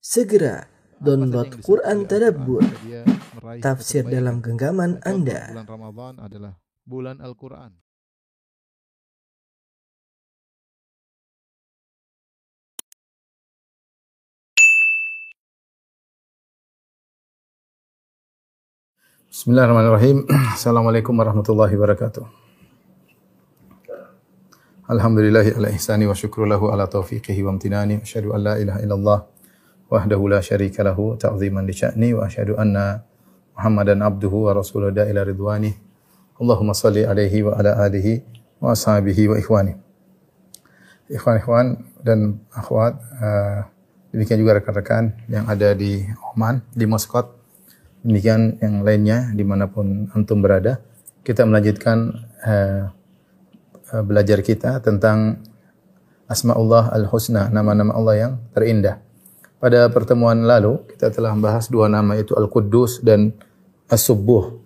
Segera download Quran Tadabbur, tafsir dalam genggaman Anda. Bulan Ramadan adalah bulan Al-Quran. Bismillahirrahmanirrahim. Assalamualaikum warahmatullahi wabarakatuh. Alhamdulillahi ala ihsani wa syukru lahu ala taufiqihi wa amtinani. Asyhadu an la ilaha illallah wahdahu la syarika lahu ta'ziman li sya'ni wa asyhadu anna Muhammadan abduhu wa rasuluhu da ila ridwani. Allahumma salli alaihi wa ala alihi wa ashabihi wa ikhwani. Ikhwan-ikhwan dan akhwat, uh, demikian juga rekan-rekan yang ada di Oman, di Muscat, Demikian yang lainnya di mana pun antum berada, kita melanjutkan uh, uh, belajar kita tentang Asmaullah Al-Husna, nama-nama Allah yang terindah. Pada pertemuan lalu kita telah membahas dua nama itu Al-Quddus dan As-Subuh.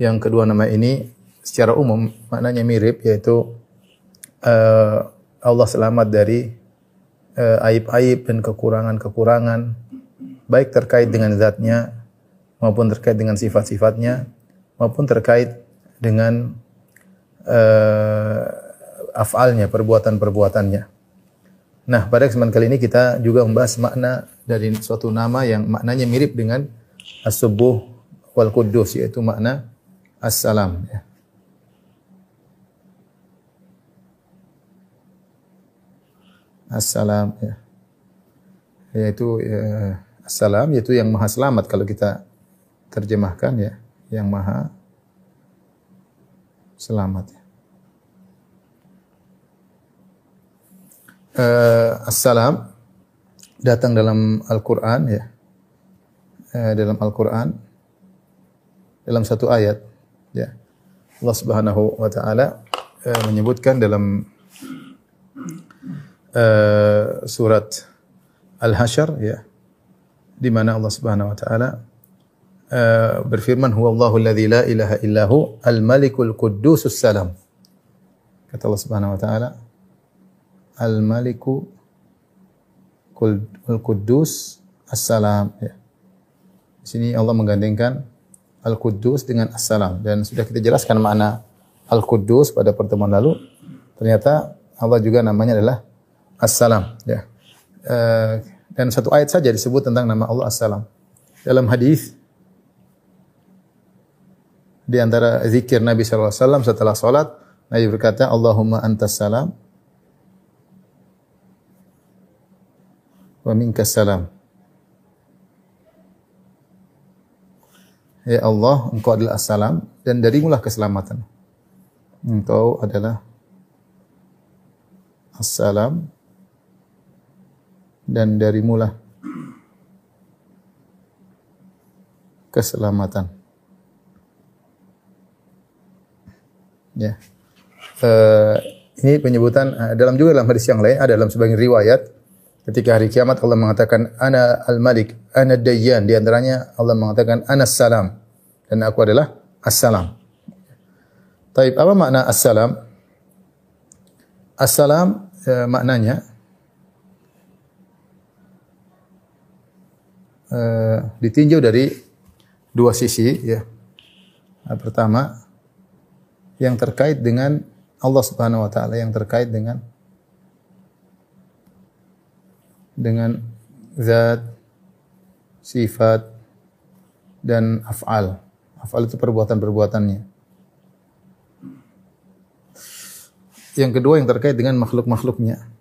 Yang kedua nama ini secara umum maknanya mirip yaitu uh, Allah selamat dari uh, aib-aib dan kekurangan-kekurangan baik terkait dengan zatnya maupun terkait dengan sifat-sifatnya maupun terkait dengan uh, afalnya, perbuatan-perbuatannya. Nah, pada kesempatan kali ini kita juga membahas makna dari suatu nama yang maknanya mirip dengan As-Subuh wal Quddus yaitu makna As-Salam ya. As-Salam ya. Yaitu ya, As-Salam yaitu yang maha selamat kalau kita terjemahkan ya, yang maha selamat ya. Uh, Assalam datang dalam Al-Quran ya, uh, dalam Al-Quran dalam satu ayat ya. Allah Subhanahu wa taala uh, menyebutkan dalam uh, surat Al-Hasyr ya di mana Allah Subhanahu wa taala uh, berfirman huwallahu alladzi la ilaha illahu al-malikul quddusus salam. Kata Allah Subhanahu wa taala al-maliku al-quddus as-salam ya. Di sini Allah menggandengkan al-quddus dengan as-salam dan sudah kita jelaskan makna al-quddus pada pertemuan lalu. Ternyata Allah juga namanya adalah as-salam ya. Uh, dan satu ayat saja disebut tentang nama Allah As-Salam. Dalam hadis di antara zikir Nabi wasallam setelah salat, Nabi berkata, "Allahumma antas salam wa minkas salam." Ya Allah, Engkau adalah as-salam dan darimulah keselamatan. Engkau adalah as-salam dan darimulah keselamatan. Ya. Uh, ini penyebutan uh, dalam juga dalam hadis yang lain ada dalam sebagian riwayat ketika hari kiamat Allah mengatakan ana al-malik, ana dayyan di antaranya Allah mengatakan ana salam dan aku adalah as-salam. Taib apa makna as-salam? As-salam uh, maknanya Uh, ditinjau dari dua sisi ya. Nah, pertama yang terkait dengan Allah Subhanahu wa taala yang terkait dengan dengan zat sifat dan af'al. Af'al itu perbuatan-perbuatannya. Yang kedua yang terkait dengan makhluk-makhluknya.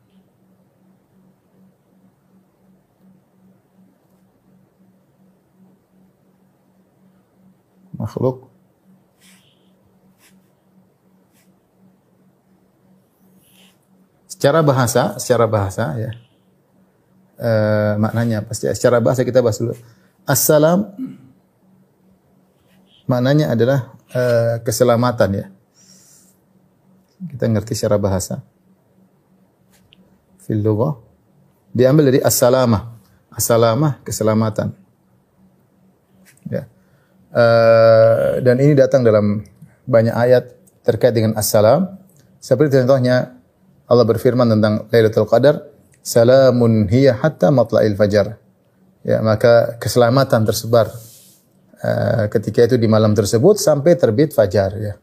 makhluk secara bahasa secara bahasa ya e, maknanya pasti secara bahasa kita bahas dulu. Assalam maknanya adalah e, keselamatan ya. Kita ngerti secara bahasa. Fil diambil dari assalamah. Assalamah keselamatan. Ya. Uh, dan ini datang dalam banyak ayat terkait dengan assalam. Seperti contohnya Allah berfirman tentang Lailatul Qadar, "Salamun hiya hatta matla'il fajar." ya maka keselamatan tersebar uh, ketika itu di malam tersebut sampai terbit fajar ya.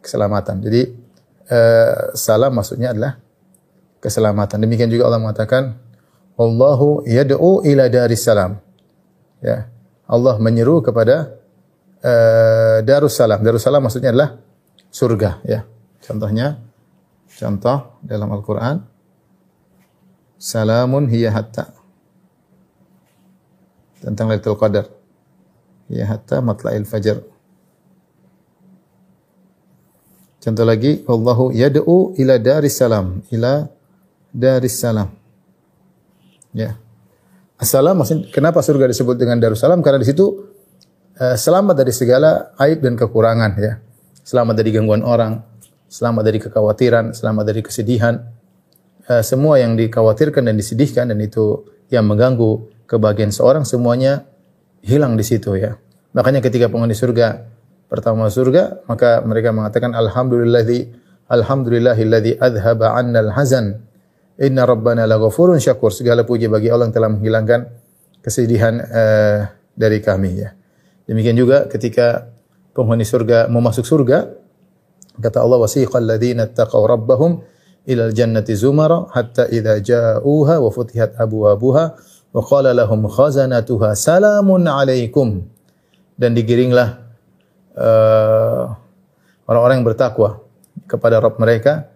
Keselamatan. Jadi uh, salam maksudnya adalah keselamatan. Demikian juga Allah mengatakan Allahu yad'u ila daris salam. Ya. Allah menyeru kepada uh, Darussalam. Darussalam maksudnya adalah surga ya. Contohnya contoh dalam Al-Qur'an Salamun hiya hatta tentang Lailatul Qadar. Ya hatta matla'il fajar. Contoh lagi, Allahu yad'u ila daris salam, ila daris salam. Ya. Assalam maksudnya kenapa surga disebut dengan Darussalam? Karena di situ uh, selamat dari segala aib dan kekurangan ya. Selamat dari gangguan orang, selamat dari kekhawatiran, selamat dari kesedihan. Uh, semua yang dikhawatirkan dan disedihkan dan itu yang mengganggu kebahagiaan seorang semuanya hilang di situ ya. Makanya ketika penghuni surga pertama surga, maka mereka mengatakan alhamdulillah alhamdulillahilladzi adhaba 'annal hazan Inna rabbana laghafurun syakur. Segala puji bagi Allah yang telah menghilangkan kesedihan uh, dari kami ya. Demikian juga ketika penghuni surga mau masuk surga, kata Allah wasiqal ladzina taqaw rabbahum zumara hatta idza ja'uha wa futihat abwabuha wa qala lahum khazanatuha salamun alaikum dan digiringlah uh, orang-orang yang bertakwa kepada Rabb mereka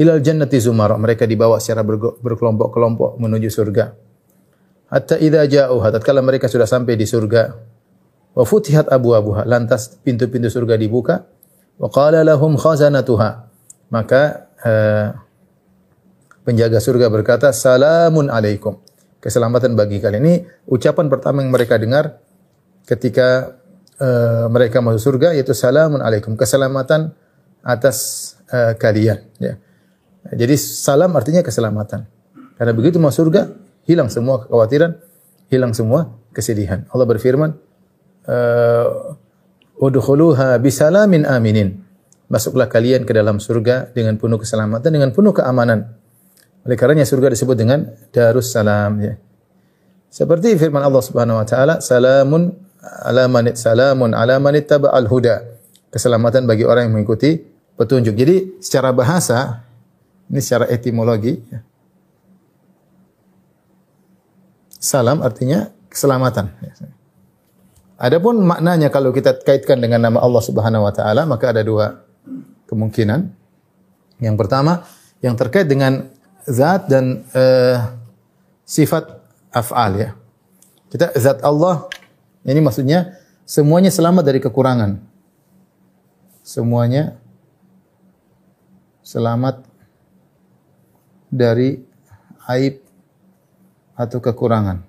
ilal jannati zumar. Mereka dibawa secara berkelompok-kelompok menuju surga. Hatta idza ja'uha tatkala mereka sudah sampai di surga wa futihat abwabuha lantas pintu-pintu surga dibuka wa qala lahum khazanatuha maka uh, penjaga surga berkata salamun alaikum keselamatan bagi kalian ini ucapan pertama yang mereka dengar ketika uh, mereka masuk surga yaitu salamun alaikum keselamatan atas uh, kalian ya jadi salam artinya keselamatan. Karena begitu masuk surga, hilang semua kekhawatiran, hilang semua kesedihan. Allah berfirman, uh, "Udkhuluha bisalamin aminin." Masuklah kalian ke dalam surga dengan penuh keselamatan, dengan penuh keamanan. Oleh karenanya surga disebut dengan Darus Salam ya. Seperti firman Allah Subhanahu wa taala, "Salamun ala man salamun ala man al huda." Keselamatan bagi orang yang mengikuti petunjuk. Jadi secara bahasa ini secara etimologi. Ya. Salam artinya keselamatan. Adapun maknanya kalau kita kaitkan dengan nama Allah Subhanahu wa taala maka ada dua kemungkinan. Yang pertama yang terkait dengan zat dan uh, sifat af'al ya. Kita zat Allah ini maksudnya semuanya selamat dari kekurangan. Semuanya selamat dari aib atau kekurangan.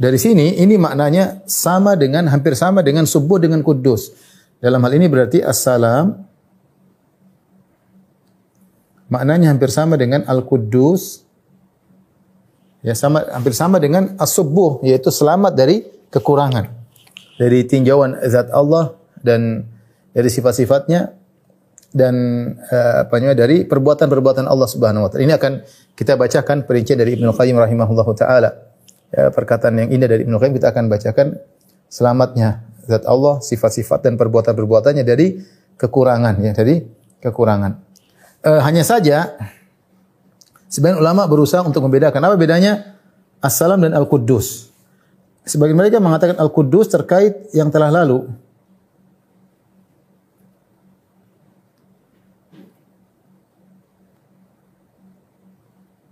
Dari sini ini maknanya sama dengan hampir sama dengan subuh dengan kudus. Dalam hal ini berarti assalam maknanya hampir sama dengan al-quddus ya sama hampir sama dengan as-subuh yaitu selamat dari kekurangan. Dari tinjauan zat Allah dan dari sifat-sifatnya dan uh, apa namanya dari perbuatan-perbuatan Allah Subhanahu wa taala. Ini akan kita bacakan perincian dari Ibnu Qayyim rahimahullahu taala. Ya, perkataan yang indah dari Ibnu Qayyim kita akan bacakan selamatnya zat Allah, sifat-sifat dan perbuatan-perbuatannya dari kekurangan ya, dari kekurangan. Uh, hanya saja sebagian ulama berusaha untuk membedakan apa bedanya As-Salam dan Al-Quddus. Sebagian mereka mengatakan Al-Quddus terkait yang telah lalu,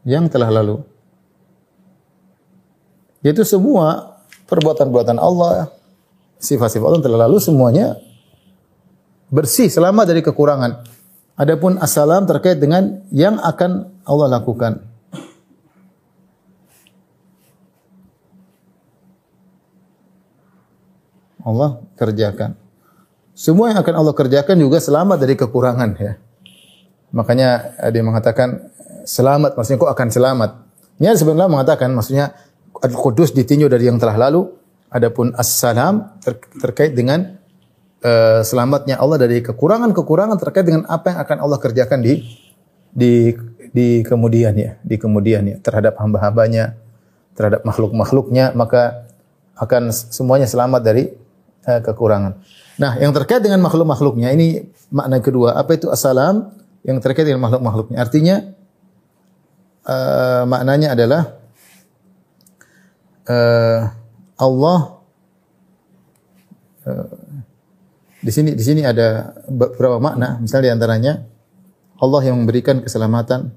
yang telah lalu. Yaitu semua perbuatan-perbuatan Allah, sifat-sifat Allah yang telah lalu semuanya bersih, selamat dari kekurangan. Adapun assalam terkait dengan yang akan Allah lakukan. Allah kerjakan. Semua yang akan Allah kerjakan juga selamat dari kekurangan ya. Makanya dia mengatakan selamat, maksudnya kok akan selamat. Ini sebenarnya mengatakan maksudnya Al-Qudus ditinjau dari yang telah lalu, adapun As-Salam ter terkait dengan uh, selamatnya Allah dari kekurangan-kekurangan terkait dengan apa yang akan Allah kerjakan di di di kemudian ya, di kemudian ya terhadap hamba-hambanya, terhadap makhluk-makhluknya, maka akan semuanya selamat dari uh, kekurangan. Nah, yang terkait dengan makhluk-makhluknya ini makna kedua. Apa itu assalam? Yang terkait dengan makhluk-makhluknya. Artinya uh, maknanya adalah uh, Allah uh, di sini di sini ada beberapa makna. Misalnya di antaranya Allah yang memberikan keselamatan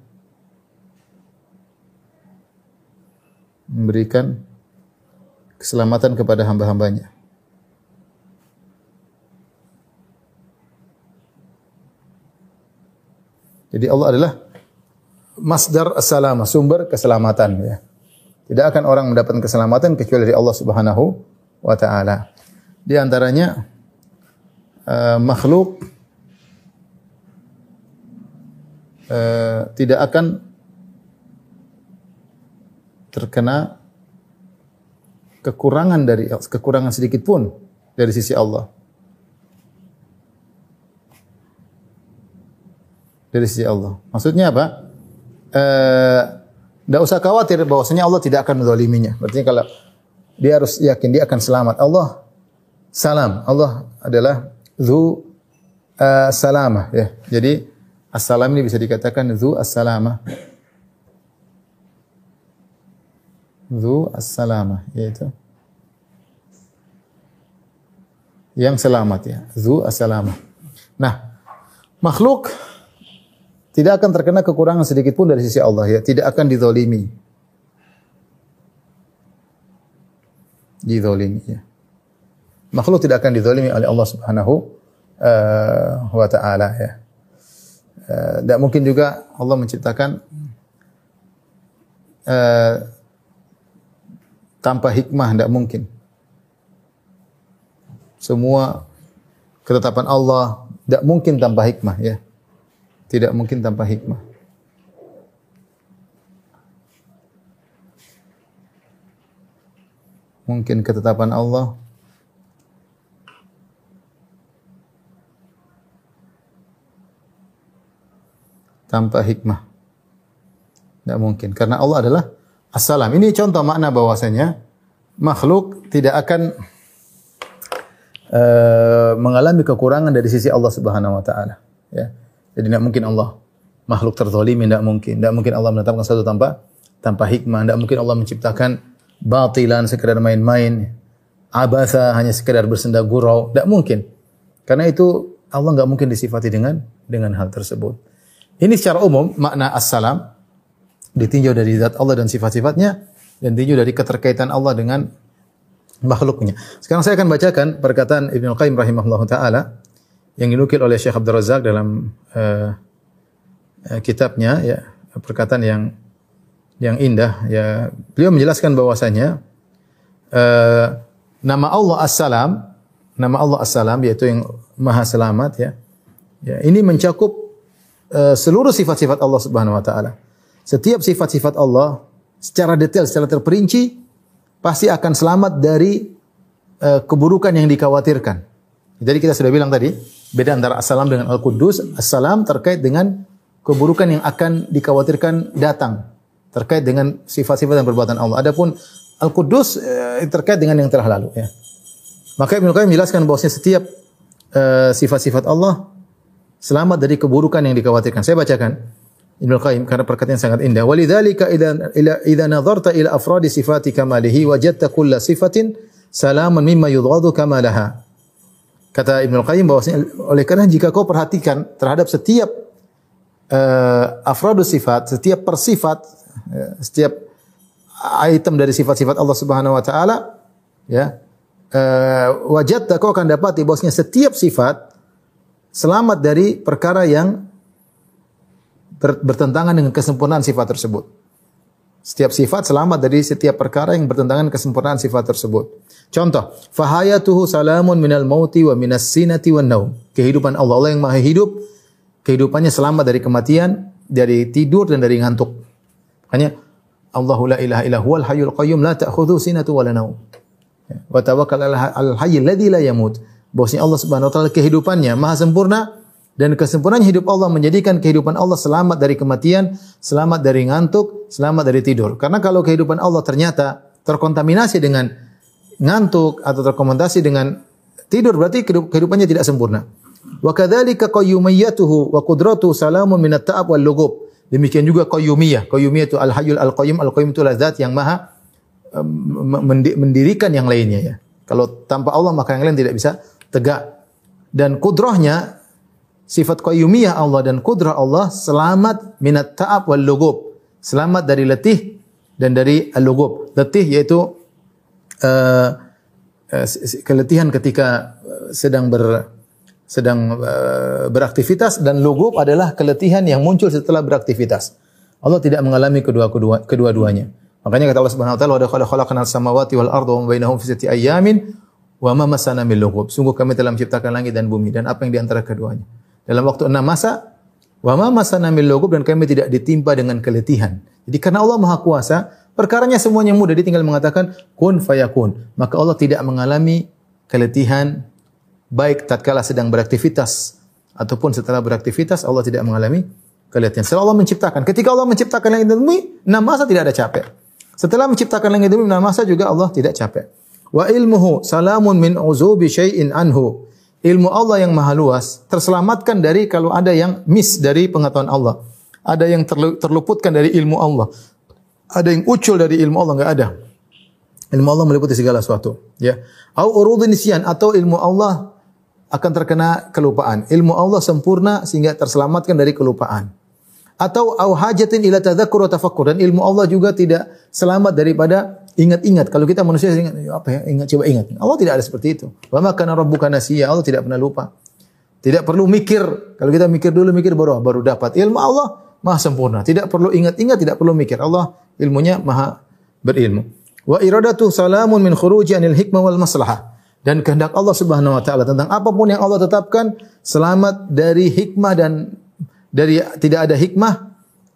memberikan keselamatan kepada hamba-hambanya. Jadi Allah adalah masdar as-salamah, sumber keselamatan ya. Tidak akan orang mendapatkan keselamatan kecuali dari Allah Subhanahu wa taala. Di antaranya uh, makhluk uh, tidak akan terkena kekurangan dari kekurangan sedikit pun dari sisi Allah. dari sisi Allah. Maksudnya apa? Tidak eh, usah khawatir bahwasanya Allah tidak akan menzaliminya. Berarti kalau dia harus yakin dia akan selamat. Allah salam. Allah adalah zu uh, salamah ya. Jadi assalam ini bisa dikatakan zu as-salamah. Zu as-salamah yaitu yang selamat ya. Zu as-salamah. Nah, makhluk tidak akan terkena kekurangan sedikit pun dari sisi Allah ya, tidak akan dizalimi. Dizalimi ya. Makhluk tidak akan dizalimi oleh Allah Subhanahu uh, wa taala ya. Tidak uh, mungkin juga Allah menciptakan uh, tanpa hikmah, tidak mungkin. Semua ketetapan Allah tidak mungkin tanpa hikmah ya. Tidak mungkin tanpa hikmah. Mungkin ketetapan Allah tanpa hikmah. Tidak mungkin. Karena Allah adalah Assalam. Ini contoh makna bahwasanya makhluk tidak akan uh, mengalami kekurangan dari sisi Allah Subhanahu wa taala, ya. Jadi tidak mungkin Allah makhluk terzalimi, tidak mungkin. Tidak mungkin Allah menetapkan sesuatu tanpa tanpa hikmah. Tidak mungkin Allah menciptakan batilan sekedar main-main. Abasa hanya sekedar bersenda gurau. Tidak mungkin. Karena itu Allah nggak mungkin disifati dengan dengan hal tersebut. Ini secara umum makna assalam ditinjau dari zat Allah dan sifat-sifatnya dan ditinjau dari keterkaitan Allah dengan makhluknya. Sekarang saya akan bacakan perkataan Ibnu Qayyim rahimahullah taala yang dinukil oleh Syekh Abdul Razak dalam uh, uh, kitabnya ya perkataan yang yang indah ya beliau menjelaskan bahwasanya uh, nama Allah As-Salam nama Allah As-Salam yaitu yang Maha Selamat ya ya ini mencakup uh, seluruh sifat-sifat Allah Subhanahu wa taala setiap sifat-sifat Allah secara detail secara terperinci pasti akan selamat dari uh, keburukan yang dikhawatirkan jadi kita sudah bilang tadi Beda antara assalam dengan al-Quddus. Assalam terkait dengan keburukan yang akan dikhawatirkan datang. Terkait dengan sifat-sifat dan perbuatan Allah. Adapun al-Quddus eh, terkait dengan yang telah lalu. Ya. Maka Ibnu Qayyim menjelaskan bahwasanya setiap eh, sifat-sifat uh, Allah selamat dari keburukan yang dikhawatirkan. Saya bacakan Ibnu Qayyim karena perkataan sangat indah. Walidzalika idza idza nadharta ila afradi sifati kamalihi wajadta kulla sifatin salaman mimma yudghadu kamalaha. Kata Ibnu Qayyim bahwasanya oleh karena jika kau perhatikan terhadap setiap uh, afrodus sifat, setiap persifat, ya, setiap item dari sifat-sifat Allah Subhanahu wa taala, ya. Uh, wajad kau akan dapat bahwasanya setiap sifat selamat dari perkara yang bertentangan dengan kesempurnaan sifat tersebut. Setiap sifat selamat dari setiap perkara yang bertentangan kesempurnaan sifat tersebut. Contoh, fahayatuhu salamun minal mauti wa minas sinati wan naum. Kehidupan Allah, Allah yang maha hidup, kehidupannya selamat dari kematian, dari tidur dan dari ngantuk. Hanya Allahu la ilaha illa huwal hayyul qayyum la ta'khudhu sinatu wa la naum. Ya, wa tawakkal al hayyil ladzi la yamut. Bosnya Allah Subhanahu wa taala kehidupannya maha sempurna Dan kesempurnaan hidup Allah menjadikan kehidupan Allah selamat dari kematian, selamat dari ngantuk, selamat dari tidur. Karena kalau kehidupan Allah ternyata terkontaminasi dengan ngantuk atau terkontaminasi dengan tidur berarti kehidupannya tidak sempurna. Wa kadzalika qayyumiyyatuhu wa qudratuhu salamun min at-ta'ab wal lugub. Demikian juga qayyumiyah. Qayyumiyah itu al-hayyul al-qayyum, al-qayyum itu zat yang maha mendirikan yang lainnya ya. Kalau tanpa Allah maka yang lain tidak bisa tegak. Dan kudrahnya sifat qayyumiyah Allah dan kudrah Allah selamat minat ta'ab wal lugub. Selamat dari letih dan dari al-lugub. Letih yaitu uh, uh, keletihan ketika sedang ber sedang uh, beraktivitas dan lugub adalah keletihan yang muncul setelah beraktivitas. Allah tidak mengalami kedua-kedua kedua-duanya. Makanya kata Allah Subhanahu wa taala, "Wa qad khalaqnal samawati wal arda wa bainahum fi sittati ayamin wa ma masana min lughub." Sungguh kami telah menciptakan langit dan bumi dan apa yang di antara keduanya. Dalam waktu enam masa, wa ma masana min lughub dan kami tidak ditimpa dengan keletihan. Jadi karena Allah Maha Kuasa, perkaranya semuanya mudah. Dia tinggal mengatakan kun fayakun. Maka Allah tidak mengalami keletihan baik tatkala sedang beraktivitas ataupun setelah beraktivitas Allah tidak mengalami keletihan. Setelah Allah menciptakan, ketika Allah menciptakan langit dan bumi, enam masa tidak ada capek. Setelah menciptakan langit dan bumi, enam masa juga Allah tidak capek. Wa ilmuhu salamun min uzubi syai'in anhu. Ilmu Allah yang maha luas terselamatkan dari kalau ada yang miss dari pengetahuan Allah. Ada yang terluputkan dari ilmu Allah. Ada yang ucul dari ilmu Allah enggak ada. Ilmu Allah meliputi segala sesuatu, ya. Au urudun atau ilmu Allah akan terkena kelupaan. Ilmu Allah sempurna sehingga terselamatkan dari kelupaan. Atau au hajatin ila tadzakkur wa tafakkur dan ilmu Allah juga tidak selamat daripada ingat-ingat. Kalau kita manusia ingat apa ya? Ingat coba ingat. Allah tidak ada seperti itu. Wa ma kana rabbuka nasiya. Allah tidak pernah lupa. Tidak perlu mikir. Kalau kita mikir dulu mikir baru baru dapat. Ilmu Allah maha sempurna. Tidak perlu ingat-ingat, tidak perlu mikir. Allah ilmunya maha berilmu. Wa iradatu salamun min khuruji anil hikmah wal maslahah dan kehendak Allah Subhanahu wa taala tentang apa pun yang Allah tetapkan selamat dari hikmah dan dari tidak ada hikmah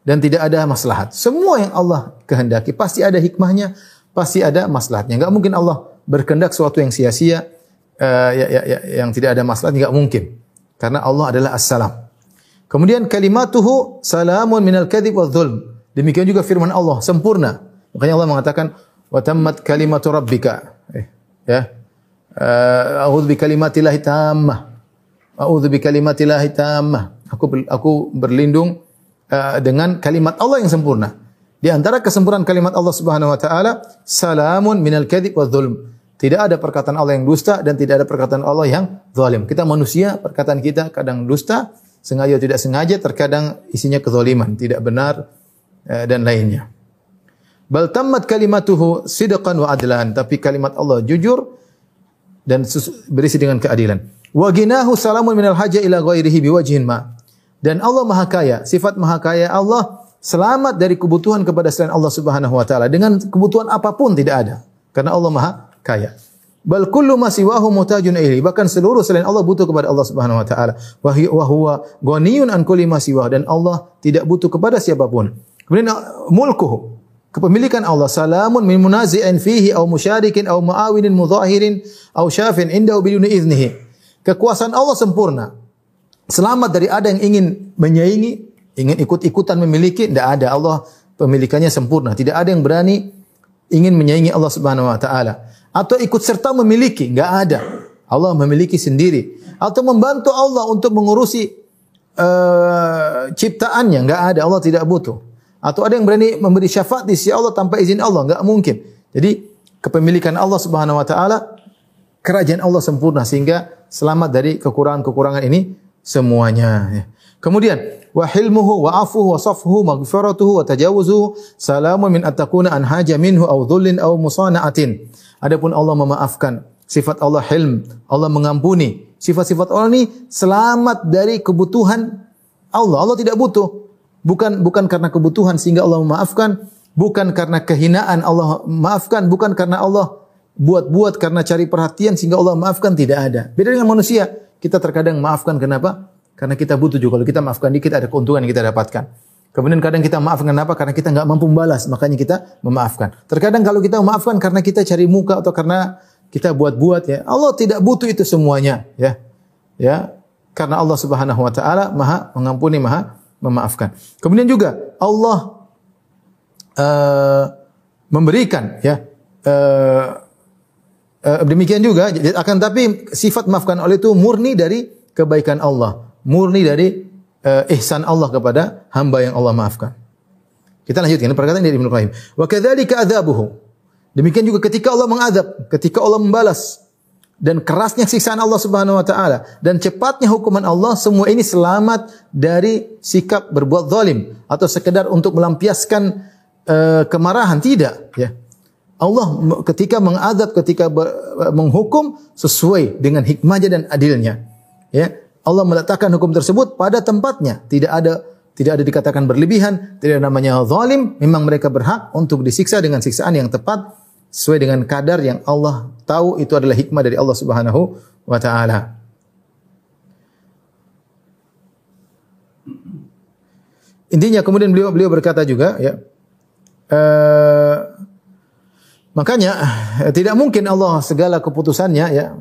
dan tidak ada maslahat. Semua yang Allah kehendaki pasti ada hikmahnya, pasti ada maslahatnya. Enggak mungkin Allah berkehendak sesuatu yang sia-sia uh, ya, ya, ya, yang tidak ada maslahat enggak mungkin. Karena Allah adalah as-salam. Kemudian kalimatuhu salamun minal kadzib wa dzulm. Demikian juga firman Allah sempurna. Makanya Allah mengatakan wa tammat kalimatu rabbika. Eh, ya, Eh, a'udzu bi kalimatillahi tammah. A'udzu bi kalimatillahi tammah. Aku aku berlindung uh, dengan kalimat Allah yang sempurna. Di antara kesempurnaan kalimat Allah Subhanahu wa taala, salamun minal kadzib wa dzulm. Tidak ada perkataan Allah yang dusta dan tidak ada perkataan Allah yang zalim. Kita manusia, perkataan kita kadang dusta, sengaja tidak sengaja, terkadang isinya kezaliman, tidak benar uh, dan lainnya. Bal tammat kalimatuhu sidqan wa adlan, tapi kalimat Allah jujur dan berisi dengan keadilan. Wa ginahu salamun minal haja ila ghairihi biwajhin ma. Dan Allah Maha Kaya, sifat Maha Kaya Allah selamat dari kebutuhan kepada selain Allah Subhanahu wa taala dengan kebutuhan apa pun tidak ada karena Allah Maha Kaya. Bal kullu ma siwahu mutajun ilaihi. Bahkan seluruh selain Allah butuh kepada Allah Subhanahu wa taala. Wa huwa ghaniyun an kulli ma siwahu dan Allah tidak butuh kepada siapa pun. Kemudian mulkuhu kepemilikan Allah salamun min munazi'in fihi au musyarikin au muawinin mudhahirin au syafin indahu biduni iznihi. Kekuasaan Allah sempurna. Selamat dari ada yang ingin menyaingi, ingin ikut-ikutan memiliki, tidak ada. Allah pemilikannya sempurna. Tidak ada yang berani ingin menyaingi Allah Subhanahu wa taala atau ikut serta memiliki, enggak ada. Allah memiliki sendiri atau membantu Allah untuk mengurusi uh, ciptaannya, enggak ada. Allah tidak butuh. Atau ada yang berani memberi syafaat di sisi Allah tanpa izin Allah, enggak mungkin. Jadi kepemilikan Allah Subhanahu wa taala kerajaan Allah sempurna sehingga selamat dari kekurangan-kekurangan ini semuanya. Ya. Kemudian wa hilmuhu wa afuhu wa safhu maghfiratuhu wa tajawuzuhu salamun min atakuna an haja minhu aw dhullin aw musanaatin. Adapun Allah memaafkan, sifat Allah hilm, Allah mengampuni. Sifat-sifat Allah ini selamat dari kebutuhan Allah. Allah tidak butuh. Bukan bukan karena kebutuhan sehingga Allah memaafkan, bukan karena kehinaan Allah maafkan, bukan karena Allah buat-buat karena cari perhatian sehingga Allah maafkan tidak ada. Beda dengan manusia, kita terkadang maafkan kenapa? Karena kita butuh juga. Kalau kita maafkan dikit ada keuntungan yang kita dapatkan. Kemudian kadang kita maafkan kenapa? Karena kita nggak mampu membalas, makanya kita memaafkan. Terkadang kalau kita memaafkan karena kita cari muka atau karena kita buat-buat ya. Allah tidak butuh itu semuanya ya. Ya. karena Allah Subhanahu wa taala Maha mengampuni, Maha memaafkan. Kemudian juga Allah uh, memberikan ya uh, uh, demikian juga akan tapi sifat maafkan oleh itu murni dari kebaikan Allah, murni dari uh, ihsan Allah kepada hamba yang Allah maafkan. Kita lanjutkan perkataan dari Ibnu Qayyim. Wa kadzalika adzabuhu. Demikian juga ketika Allah mengadab, ketika Allah membalas dan kerasnya siksaan Allah Subhanahu wa taala dan cepatnya hukuman Allah semua ini selamat dari sikap berbuat zalim atau sekedar untuk melampiaskan uh, kemarahan tidak ya Allah ketika mengadab ketika ber, menghukum sesuai dengan hikmahnya dan adilnya ya Allah meletakkan hukum tersebut pada tempatnya. Tidak ada tidak ada dikatakan berlebihan tidak ada namanya zalim. Memang mereka berhak untuk disiksa dengan siksaan yang tepat sesuai dengan kadar yang Allah tahu. Itu adalah hikmah dari Allah Subhanahu wa taala. Intinya kemudian beliau beliau berkata juga ya uh, makanya tidak mungkin Allah segala keputusannya ya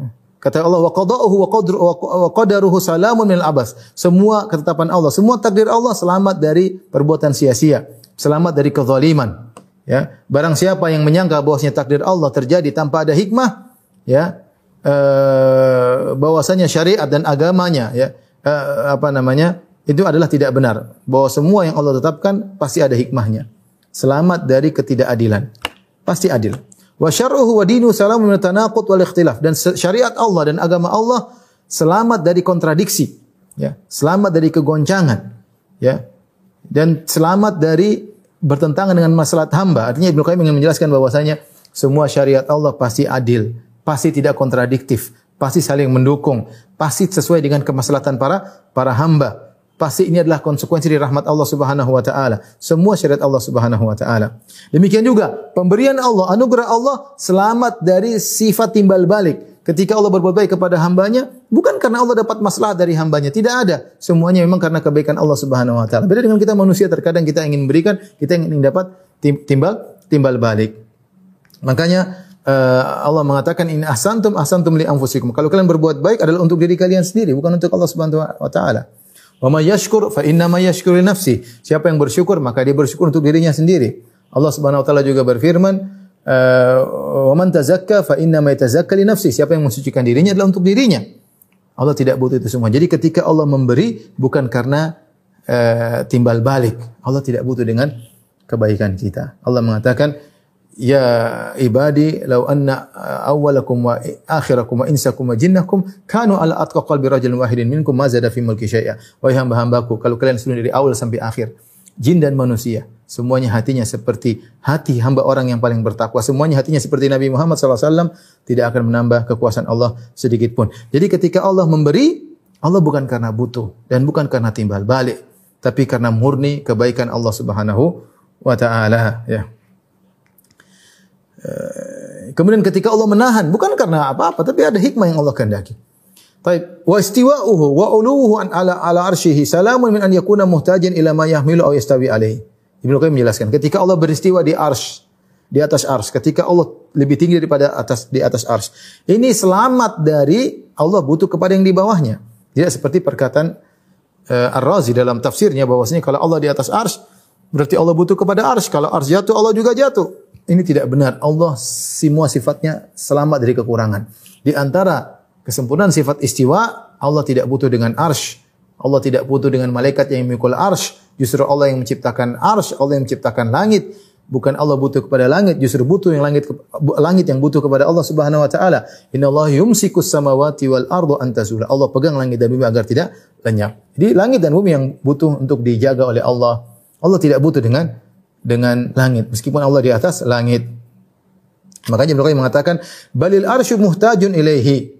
kata Allah wa qada'uhu wa qadru wa qadaruhu salamun minal abas semua ketetapan Allah semua takdir Allah selamat dari perbuatan sia-sia selamat dari kezaliman Ya, barang siapa yang menyangka bahwasanya takdir Allah terjadi tanpa ada hikmah, ya, eh, bahwasanya syariat dan agamanya, ya, eh, apa namanya, itu adalah tidak benar. Bahwa semua yang Allah tetapkan pasti ada hikmahnya. Selamat dari ketidakadilan. Pasti adil. Wa syar'uhu wa dinu salamun min tanaqud wal ikhtilaf dan syariat Allah dan agama Allah selamat dari kontradiksi, ya, selamat dari kegoncangan, ya, dan selamat dari bertentangan dengan masalah hamba. Artinya Ibnu Qayyim ingin menjelaskan bahwasanya semua syariat Allah pasti adil, pasti tidak kontradiktif, pasti saling mendukung, pasti sesuai dengan kemaslahatan para para hamba. Pasti ini adalah konsekuensi dari rahmat Allah Subhanahu wa taala. Semua syariat Allah Subhanahu wa taala. Demikian juga pemberian Allah, anugerah Allah selamat dari sifat timbal balik ketika Allah berbuat baik kepada hambanya, bukan karena Allah dapat masalah dari hambanya. Tidak ada. Semuanya memang karena kebaikan Allah Subhanahu Wa Taala. Beda dengan kita manusia, terkadang kita ingin memberikan, kita ingin dapat timbal timbal balik. Makanya uh, Allah mengatakan ini ahsantum ahsantum li anfusikum. Kalau kalian berbuat baik adalah untuk diri kalian sendiri, bukan untuk Allah Subhanahu wa taala. Wa may fa inna ma yashkuru nafsi. Siapa yang bersyukur maka dia bersyukur untuk dirinya sendiri. Allah Subhanahu wa taala juga berfirman, Eh, wa man tazakka fa inna ma yatazakka li nafsi. Siapa yang mensucikan dirinya adalah untuk dirinya. Allah tidak butuh itu semua. Jadi ketika Allah memberi bukan karena uh, timbal balik. Allah tidak butuh dengan kebaikan kita. Allah mengatakan, Ya ibadi, law anna awwalakum wa akhirakum wa insakum wa jinnakum kanu ala atqa qalbi rajulin wahidin minkum ma zada fi mulki syai'a. Wahai hamba-hambaku, kalau kalian seluruh dari awal sampai akhir, jin dan manusia, Semuanya hatinya seperti hati hamba orang yang paling bertakwa. Semuanya hatinya seperti Nabi Muhammad SAW. Tidak akan menambah kekuasaan Allah sedikit pun. Jadi ketika Allah memberi, Allah bukan karena butuh. Dan bukan karena timbal balik. Tapi karena murni kebaikan Allah Subhanahu wa ta'ala. Ya. Eh, kemudian ketika Allah menahan, bukan karena apa-apa, tapi ada hikmah yang Allah kehendaki. Baik, wa istiwa'uhu wa uluhu an ala ala arsyihi salamun min an yakuna muhtajan ila ma yahmilu aw yastawi alaihi. Ibnu Qayyim menjelaskan, ketika Allah beristiwa di arsh, di atas arsh, ketika Allah lebih tinggi daripada atas di atas arsh, ini selamat dari Allah butuh kepada yang di bawahnya. Tidak seperti perkataan uh, Ar-Razi dalam tafsirnya bahwasanya kalau Allah di atas arsh, berarti Allah butuh kepada arsh. Kalau arsh jatuh, Allah juga jatuh. Ini tidak benar. Allah semua sifatnya selamat dari kekurangan. Di antara kesempurnaan sifat istiwa, Allah tidak butuh dengan arsh. Allah tidak butuh dengan malaikat yang memikul arsh. Justru Allah yang menciptakan arsh, Allah yang menciptakan langit. Bukan Allah butuh kepada langit, justru butuh yang langit langit yang butuh kepada Allah Subhanahu wa taala. Inna Allah yumsikus samawati wal ardu an. Allah pegang langit dan bumi agar tidak lenyap. Jadi langit dan bumi yang butuh untuk dijaga oleh Allah. Allah tidak butuh dengan dengan langit. Meskipun Allah di atas langit. Makanya mereka mengatakan balil arsyu muhtajun ilaihi.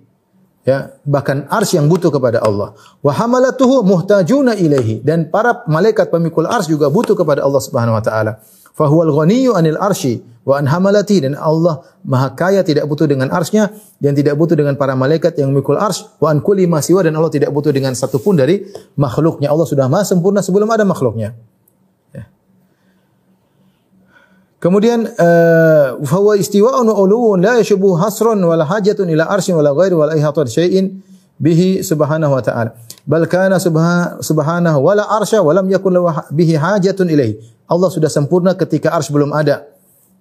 Ya bahkan ars yang butuh kepada Allah. Wa hamalatuhu muhtajuna ilaihi. Dan para malaikat pemikul ars juga butuh kepada Allah Subhanahu wa taala. Fa huwal ghaniyyu anil arsy wa an hamalati. Dan Allah maha kaya tidak butuh dengan arsnya dan tidak butuh dengan para malaikat yang memikul ars. Wa an kulli ma siwa. Dan Allah tidak butuh dengan satupun dari makhluknya. Allah sudah maha sempurna sebelum ada makhluknya Kemudian uh, fahuwa istiwa'un wa uluwun la yashubu hasran wala hajatun ila arsyin wala ghairi wala ihatan syai'in bihi subhanahu wa ta'ala. Bal kana subha- subhanahu wala arsya wa lam yakun bihi hajatun ilaihi. Allah sudah sempurna ketika arsy belum ada.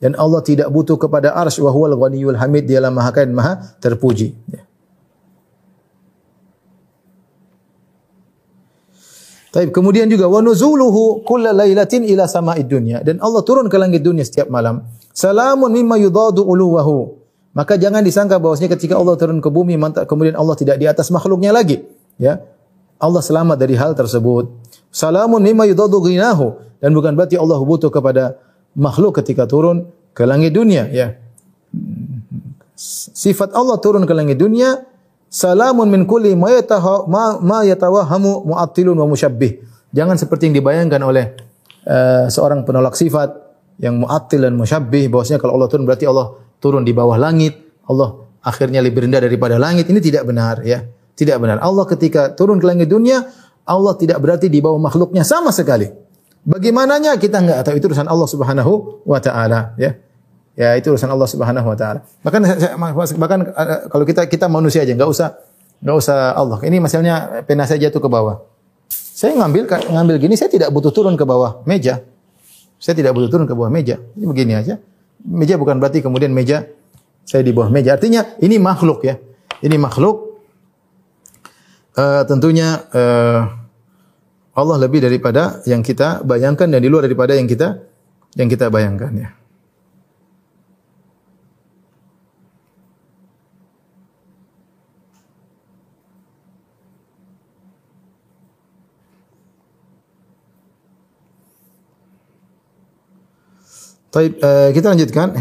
Dan Allah tidak butuh kepada arsy wa huwal ghaniyul hamid dialah maha kaya dan maha terpuji. Ya. Taib. Kemudian juga wa nuzuluhu kulla lailatin ila sama'id dunya dan Allah turun ke langit dunia setiap malam. Salamun mimma yudadu uluwahu. Maka jangan disangka bahwasanya ketika Allah turun ke bumi kemudian Allah tidak di atas makhluknya lagi, ya. Allah selamat dari hal tersebut. Salamun mimma yudadu ghinahu dan bukan berarti Allah butuh kepada makhluk ketika turun ke langit dunia, ya. Sifat Allah turun ke langit dunia Salamun min kulli ma yatawahamu mu'attilun wa musyabbih. Jangan seperti yang dibayangkan oleh uh, seorang penolak sifat yang mu'attil dan musyabbih bahwasanya kalau Allah turun berarti Allah turun di bawah langit, Allah akhirnya lebih rendah daripada langit. Ini tidak benar ya. Tidak benar. Allah ketika turun ke langit dunia, Allah tidak berarti di bawah makhluknya sama sekali. Bagaimananya kita enggak tahu itu urusan Allah Subhanahu wa taala ya. Ya itu urusan Allah Subhanahu wa taala. Bahkan bahkan eh, kalau kita kita manusia aja nggak usah nggak usah Allah. Ini misalnya pena saya jatuh ke bawah. Saya ngambil ngambil gini saya tidak butuh turun ke bawah meja. Saya tidak butuh turun ke bawah meja. Ini begini aja. Meja bukan berarti kemudian meja saya di bawah meja. Artinya ini makhluk ya. Ini makhluk Eh, tentunya eh, Allah lebih daripada yang kita bayangkan dan di luar daripada yang kita yang kita bayangkan ya. Taib, eh, kita lanjutkan.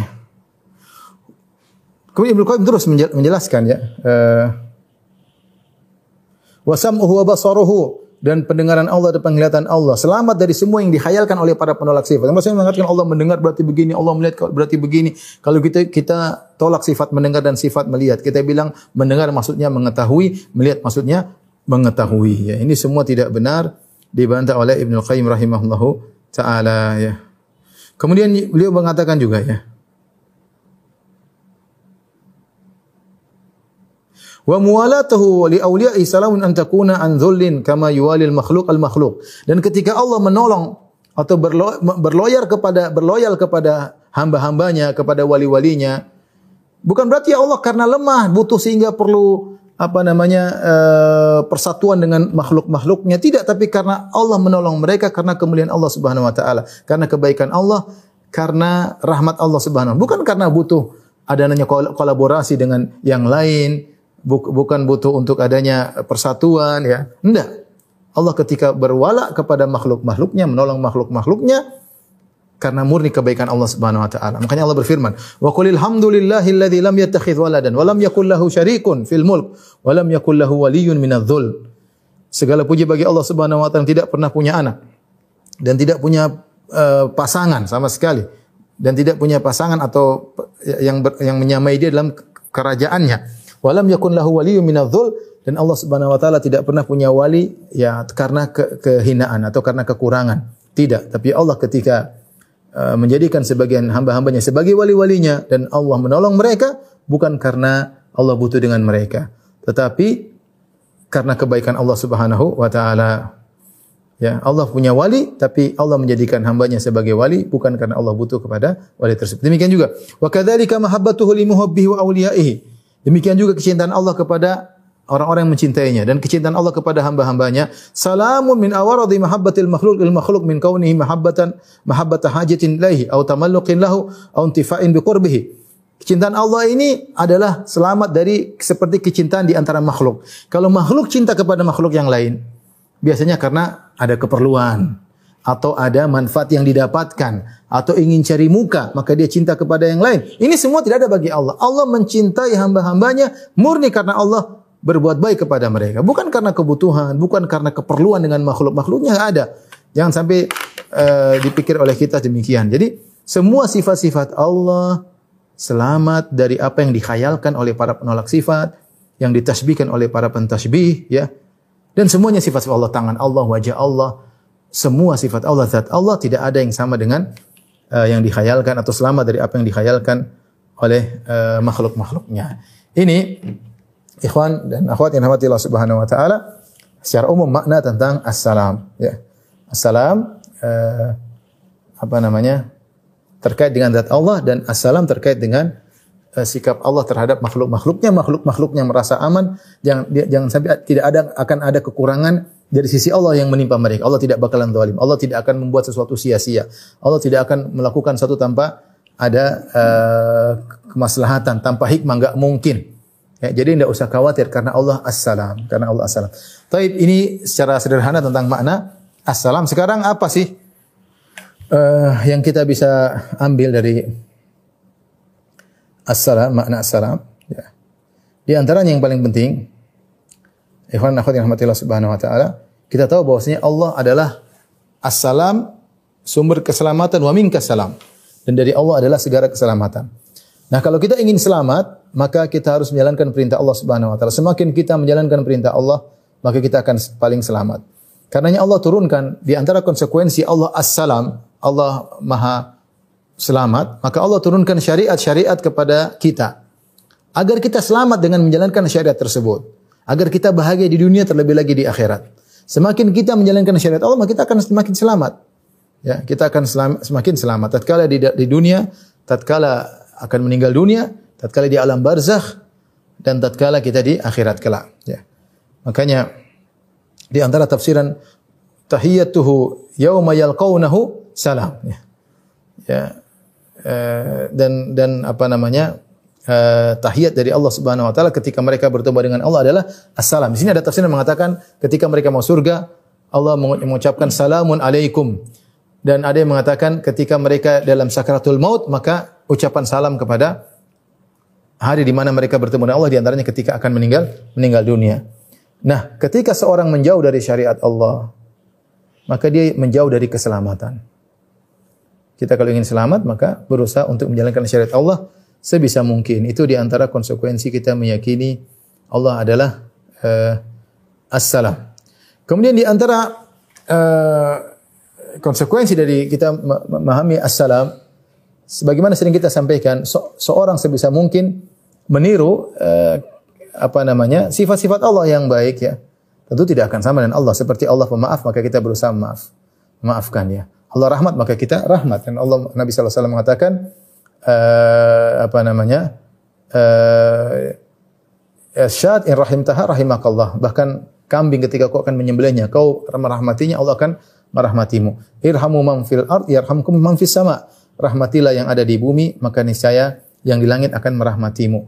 Kemudian Ibnu Qayyim terus menjel- menjelaskan ya. Eh, wa sam'uhu wa basaruhu dan pendengaran Allah dan penglihatan Allah selamat dari semua yang dihayalkan oleh para penolak sifat. Maksudnya mengatakan Allah mendengar berarti begini, Allah melihat berarti begini. Kalau kita kita tolak sifat mendengar dan sifat melihat, kita bilang mendengar maksudnya mengetahui, melihat maksudnya mengetahui. Ya, ini semua tidak benar dibantah oleh Ibnu Qayyim rahimahullahu taala ya. Kemudian beliau mengatakan juga ya. Wa muwalatuhu li awliya'i salamun an takuna an dhullin kama yuwali al-makhluq al-makhluq. Dan ketika Allah menolong atau berlo, berloyal kepada berloyal kepada hamba-hambanya, kepada wali-walinya, bukan berarti ya Allah karena lemah butuh sehingga perlu apa namanya eh, persatuan dengan makhluk-makhluknya. Tidak tapi karena Allah menolong mereka karena kemuliaan Allah Subhanahu wa taala karena kebaikan Allah karena rahmat Allah Subhanahu bukan karena butuh adanya kol- kolaborasi dengan yang lain buk- bukan butuh untuk adanya persatuan ya. Enggak. Allah ketika berwala kepada makhluk-makhluknya menolong makhluk-makhluknya karena murni kebaikan Allah Subhanahu wa taala. Makanya Allah berfirman, "Wa qulil hamdulillahilladzi lam yattakhidz waladan wa lam yakul lahu syarikun fil mulk wa lam yakul lahu waliyyun minadh-dhul." Segala puji bagi Allah Subhanahu wa taala yang tidak pernah punya anak dan tidak punya eh, pasangan sama sekali dan tidak punya pasangan atau yang ber- yang menyamai dia dalam kerajaannya. Wa lam yakun lahu waliyyun minadh-dhul dan Allah Subhanahu wa taala tidak pernah punya wali ya karena ke- kehinaan atau karena kekurangan. Tidak, tapi Allah ketika uh, menjadikan sebagian hamba-hambanya sebagai wali-walinya dan Allah menolong mereka bukan karena Allah butuh dengan mereka, tetapi karena kebaikan Allah Subhanahu wa taala. Ya, Allah punya wali tapi Allah menjadikan hambanya sebagai wali bukan karena Allah butuh kepada wali tersebut. Demikian juga wa kadzalika mahabbatuhu li wa. Demikian juga kecintaan Allah kepada orang-orang yang mencintainya dan kecintaan Allah kepada hamba-hambanya. Salamun min awaradi mahabbatil makhluk il makhluk min kaunihi mahabbatan mahabbata hajatin ilaihi au tamalluqin lahu au intifa'in bi qurbihi. Kecintaan Allah ini adalah selamat dari seperti kecintaan di antara makhluk. Kalau makhluk cinta kepada makhluk yang lain, biasanya karena ada keperluan atau ada manfaat yang didapatkan atau ingin cari muka maka dia cinta kepada yang lain. Ini semua tidak ada bagi Allah. Allah mencintai hamba-hambanya murni karena Allah berbuat baik kepada mereka, bukan karena kebutuhan, bukan karena keperluan dengan makhluk-makhluknya ada. Jangan sampai eh, dipikir oleh kita demikian. Jadi semua sifat-sifat Allah selamat dari apa yang dikhayalkan oleh para penolak sifat, yang ditasbihkan oleh para pentasbih, ya. Dan semuanya sifat Allah, tangan Allah, wajah Allah, semua sifat Allah, zat Allah tidak ada yang sama dengan uh, yang dikhayalkan atau selamat dari apa yang dikhayalkan oleh uh, makhluk-makhluknya. Ini ikhwan dan akhwat yang rahmati Allah Subhanahu wa taala, secara umum makna tentang assalam ya. Assalam eh, apa namanya? terkait dengan zat Allah dan assalam terkait dengan uh, sikap Allah terhadap makhluk-makhluknya, makhluk-makhluknya merasa aman, jangan jangan sampai tidak ada akan ada kekurangan dari sisi Allah yang menimpa mereka. Allah tidak bakalan zalim. Allah tidak akan membuat sesuatu sia-sia. Allah tidak akan melakukan satu tanpa ada uh, kemaslahatan, tanpa hikmah enggak mungkin. Ya, jadi tidak usah khawatir karena Allah assalam, karena Allah assalam. Taib ini secara sederhana tentang makna assalam. Sekarang apa sih uh, yang kita bisa ambil dari assalam, makna assalam. Ya. Di antaranya yang paling penting, ikhwan akhwat yang rahmatillah subhanahu wa ta'ala, kita tahu bahwasanya Allah adalah assalam, sumber keselamatan, wa minka salam. Dan dari Allah adalah segala keselamatan. Nah kalau kita ingin selamat, maka kita harus menjalankan perintah Allah subhanahu wa ta'ala. Semakin kita menjalankan perintah Allah, maka kita akan paling selamat. Karenanya Allah turunkan di antara konsekuensi Allah as-salam, Allah Maha selamat, maka Allah turunkan syariat-syariat kepada kita agar kita selamat dengan menjalankan syariat tersebut, agar kita bahagia di dunia terlebih lagi di akhirat. Semakin kita menjalankan syariat Allah, maka kita akan semakin selamat. Ya, kita akan selam, semakin selamat tatkala di, di dunia, tatkala akan meninggal dunia, tatkala di alam barzakh dan tatkala kita di akhirat kelak, ya. Makanya di antara tafsiran tahiyyatuhu yauma yalqaunahu salam ya. ya. Uh, dan dan apa namanya uh, tahiyat dari Allah Subhanahu wa taala ketika mereka bertemu dengan Allah adalah assalam. Di sini ada tafsir yang mengatakan ketika mereka mau surga Allah mengucapkan salamun alaikum. Dan ada yang mengatakan ketika mereka dalam sakaratul maut maka ucapan salam kepada hari di mana mereka bertemu dengan Allah di antaranya ketika akan meninggal meninggal dunia. Nah, ketika seorang menjauh dari syariat Allah, maka dia menjauh dari keselamatan. Kita kalau ingin selamat maka berusaha untuk menjalankan syariat Allah sebisa mungkin. Itu di antara konsekuensi kita meyakini Allah adalah uh, as-salam. Kemudian di antara uh, konsekuensi dari kita memahami as-salam sebagaimana sering kita sampaikan so, seorang sebisa mungkin meniru uh, apa namanya sifat-sifat Allah yang baik ya. Tentu tidak akan sama dengan Allah seperti Allah pemaaf maka kita berusaha maaf. Maafkan ya. Allah rahmat maka kita rahmat dan Allah Nabi wasallam mengatakan uh, apa namanya? Uh, syad in rahimtaha rahimakallah. Bahkan kambing ketika kau akan menyembelihnya, kau merahmatinya, Allah akan merahmatimu. Irhamu man fil ard yarhamkum man fis sama. Rahmatilah yang ada di bumi, maka niscaya yang di langit akan merahmatimu.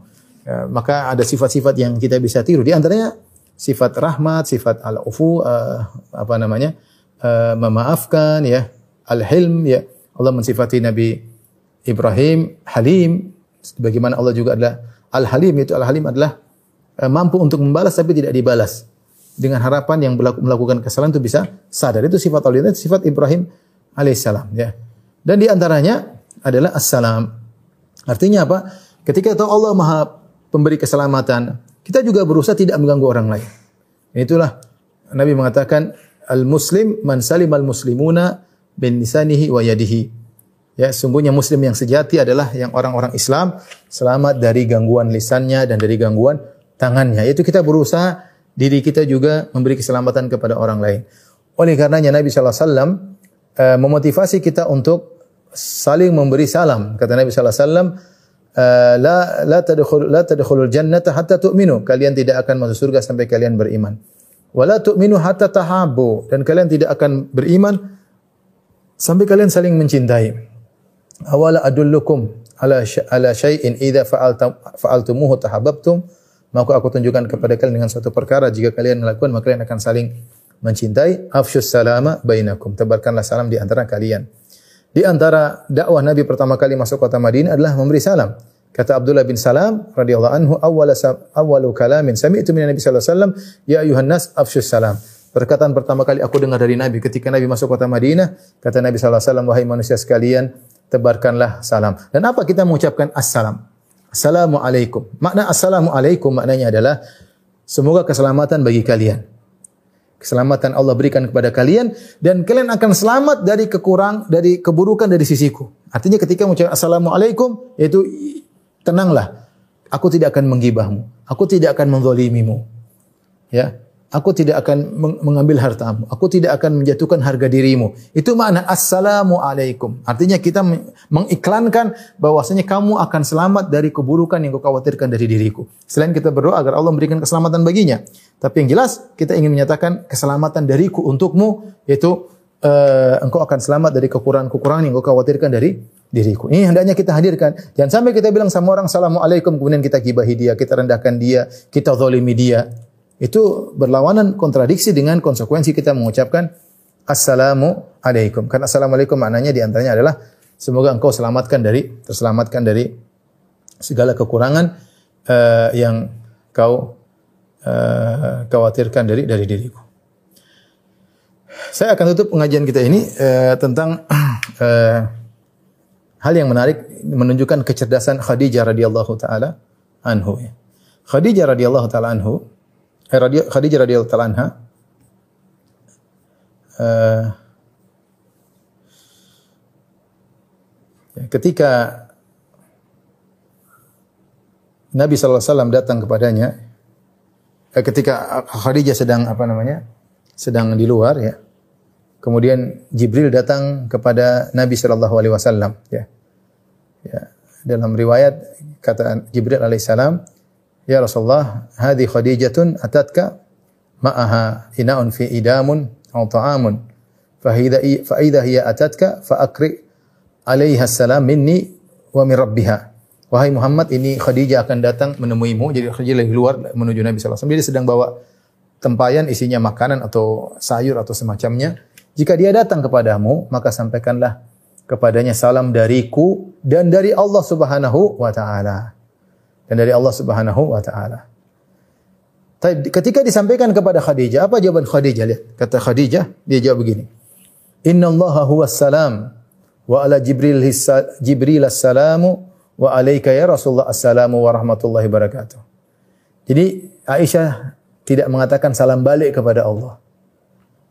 Ya, maka ada sifat-sifat yang kita bisa tiru. Di antaranya sifat rahmat, sifat al-ufu, uh, apa namanya? Uh, memaafkan ya, Al-Hilm ya. Allah mensifati Nabi Ibrahim Halim bagaimana Allah juga adalah Al-Halim itu Al-Halim adalah uh, mampu untuk membalas tapi tidak dibalas. Dengan harapan yang melakukan kesalahan itu bisa sadar. Itu sifat Allah itu sifat Ibrahim alaihissalam ya. Dan di antaranya adalah assalam. Artinya apa? Ketika tahu Allah Maha pemberi keselamatan, kita juga berusaha tidak mengganggu orang lain. Itulah Nabi mengatakan al-muslim man salim al-muslimuna bin lisanihi wa yadihi. Ya, sungguhnya muslim yang sejati adalah yang orang-orang Islam selamat dari gangguan lisannya dan dari gangguan tangannya. Itu kita berusaha diri kita juga memberi keselamatan kepada orang lain. Oleh karenanya Nabi sallallahu alaihi wasallam uh, memotivasi kita untuk saling memberi salam. Kata Nabi sallallahu alaihi wasallam, uh, la la tadkhul la tadkhulul jannata hatta tu'minu. Kalian tidak akan masuk surga sampai kalian beriman. Wala tu'minu hatta tahabbu dan kalian tidak akan beriman sampai kalian saling mencintai. Awala adullukum ala ala syai'in idza fa'altum fa'altumuhu tahabbtum maka aku tunjukkan kepada kalian dengan suatu perkara jika kalian melakukan maka kalian akan saling mencintai afsyus salama bainakum tebarkanlah salam di antara kalian di antara dakwah Nabi pertama kali masuk kota Madinah adalah memberi salam kata Abdullah bin Salam radhiyallahu anhu awwala awwalu kalamin sami'tu min Nabi sallallahu alaihi wasallam ya ayuhan nas afsyus salam Perkataan pertama kali aku dengar dari Nabi ketika Nabi masuk kota Madinah, kata Nabi sallallahu alaihi wasallam, "Wahai manusia sekalian, tebarkanlah salam." Dan apa kita mengucapkan assalam? Assalamualaikum. Makna assalamualaikum maknanya adalah semoga keselamatan bagi kalian. Keselamatan Allah berikan kepada kalian dan kalian akan selamat dari kekurang dari keburukan dari sisiku. Artinya ketika mengucapkan assalamualaikum yaitu tenanglah. Aku tidak akan menggibahmu. Aku tidak akan menzalimimu. Ya. Aku tidak akan meng- mengambil hartamu. Aku tidak akan menjatuhkan harga dirimu. Itu makna assalamu alaikum. Artinya kita men- mengiklankan bahwasanya kamu akan selamat dari keburukan yang kau khawatirkan dari diriku. Selain kita berdoa agar Allah memberikan keselamatan baginya. Tapi yang jelas kita ingin menyatakan keselamatan dariku untukmu yaitu eh, engkau akan selamat dari kekurangan-kekurangan yang kau khawatirkan dari diriku. Ini hendaknya kita hadirkan. Jangan sampai kita bilang sama orang assalamualaikum kemudian kita gibahi dia, kita rendahkan dia, kita zalimi dia. Itu berlawanan kontradiksi dengan konsekuensi kita mengucapkan assalamu alaikum. Karena assalamualaikum maknanya di antaranya adalah semoga engkau selamatkan dari terselamatkan dari segala kekurangan eh, yang kau eh, khawatirkan dari dari diriku. Saya akan tutup pengajian kita ini eh, tentang eh, hal yang menarik menunjukkan kecerdasan Khadijah radhiyallahu taala anhu. Khadijah radhiyallahu taala anhu Khadijah radhiyallahu taala anha. Eh, ketika Nabi SAW datang kepadanya eh, ketika Khadijah sedang apa namanya sedang di luar ya kemudian Jibril datang kepada Nabi Shallallahu Alaihi Wasallam ya. Ya dalam riwayat kata Jibril alaihissalam ya Rasulullah hadi Khadijatun atatka? Ma'aha ina'un fi idamun aw ta'amun. Fahida fa hiya atatka fa akri alaiha salam minni wa min rabbiha. Wahai Muhammad ini Khadijah akan datang menemuimu. Jadi Khadijah lagi keluar menuju Nabi wasallam. Dia sedang bawa tempayan isinya makanan atau sayur atau semacamnya. Jika dia datang kepadamu maka sampaikanlah kepadanya salam dariku dan dari Allah Subhanahu wa taala dan dari Allah Subhanahu wa taala ketika disampaikan kepada Khadijah, apa jawaban Khadijah? Lihat, kata Khadijah, dia jawab begini. Inna Allah huwa salam, wa ala Jibril, Jibril as-salamu, wa alaika ya Rasulullah assalamu wa rahmatullahi barakatuh. Jadi Aisyah tidak mengatakan salam balik kepada Allah.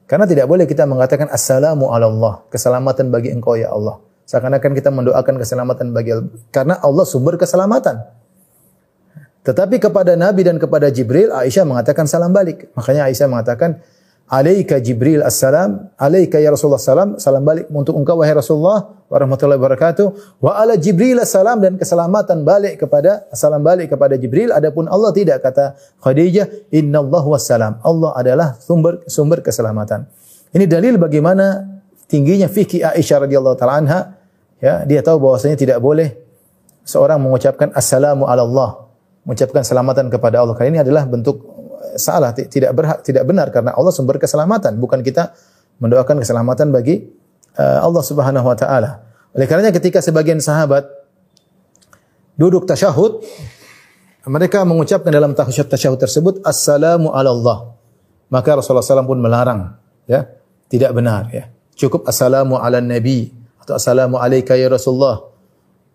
Karena tidak boleh kita mengatakan assalamu ala Allah, keselamatan bagi engkau ya Allah. Seakan-akan kita mendoakan keselamatan bagi Allah. Karena Allah sumber keselamatan. Tetapi kepada Nabi dan kepada Jibril, Aisyah mengatakan salam balik. Makanya Aisyah mengatakan, Alaika Jibril assalam, alaika ya Rasulullah salam, salam balik untuk engkau wahai Rasulullah warahmatullahi wabarakatuh. Wa ala Jibril assalam dan keselamatan balik kepada salam balik kepada Jibril. Adapun Allah tidak kata Khadijah, innallahu wassalam. Allah adalah sumber sumber keselamatan. Ini dalil bagaimana tingginya fikih Aisyah radhiyallahu taala anha. Ya, dia tahu bahwasanya tidak boleh seorang mengucapkan assalamu ala Allah, mengucapkan selamatan kepada Allah. Karena ini adalah bentuk eh, salah, ti- tidak berhak, tidak benar karena Allah sumber keselamatan, bukan kita mendoakan keselamatan bagi eh, Allah Subhanahu wa taala. Oleh karenanya ketika sebagian sahabat duduk tasyahud, mereka mengucapkan dalam tasyahud tasyahud tersebut assalamu ala Allah. Maka Rasulullah SAW pun melarang, ya, tidak benar, ya. Cukup assalamu ala nabi atau assalamu alayka ya Rasulullah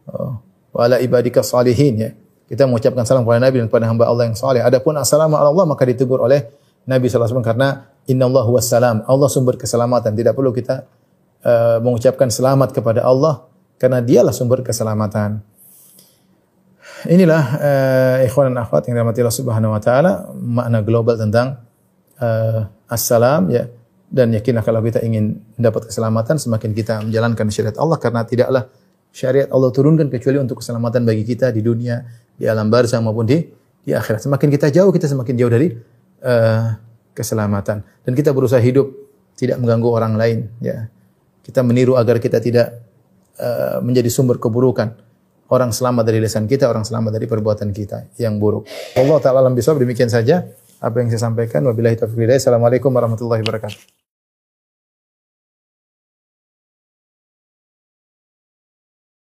Oh, wa ala ibadika salihin ya. Kita mengucapkan salam kepada Nabi dan kepada hamba Allah yang saleh. Adapun assalamu ala Allah maka ditegur oleh Nabi wasallam karena innallahu wassalam. Allah sumber keselamatan. Tidak perlu kita uh, mengucapkan selamat kepada Allah karena dialah sumber keselamatan. Inilah uh, ikhwan dan akhwat yang dirahmati Allah Subhanahu wa taala makna global tentang uh, assalam ya dan yakinlah kalau kita ingin mendapat keselamatan semakin kita menjalankan syariat Allah karena tidaklah syariat Allah turunkan kecuali untuk keselamatan bagi kita di dunia, di alam barzah maupun di di akhirat. Semakin kita jauh kita semakin jauh dari uh, keselamatan dan kita berusaha hidup tidak mengganggu orang lain ya. Kita meniru agar kita tidak uh, menjadi sumber keburukan. Orang selamat dari lisan kita, orang selamat dari perbuatan kita yang buruk. Allah taala alam bisawab demikian saja apa yang saya sampaikan. Wabillahi taufiq. Assalamualaikum warahmatullahi wabarakatuh.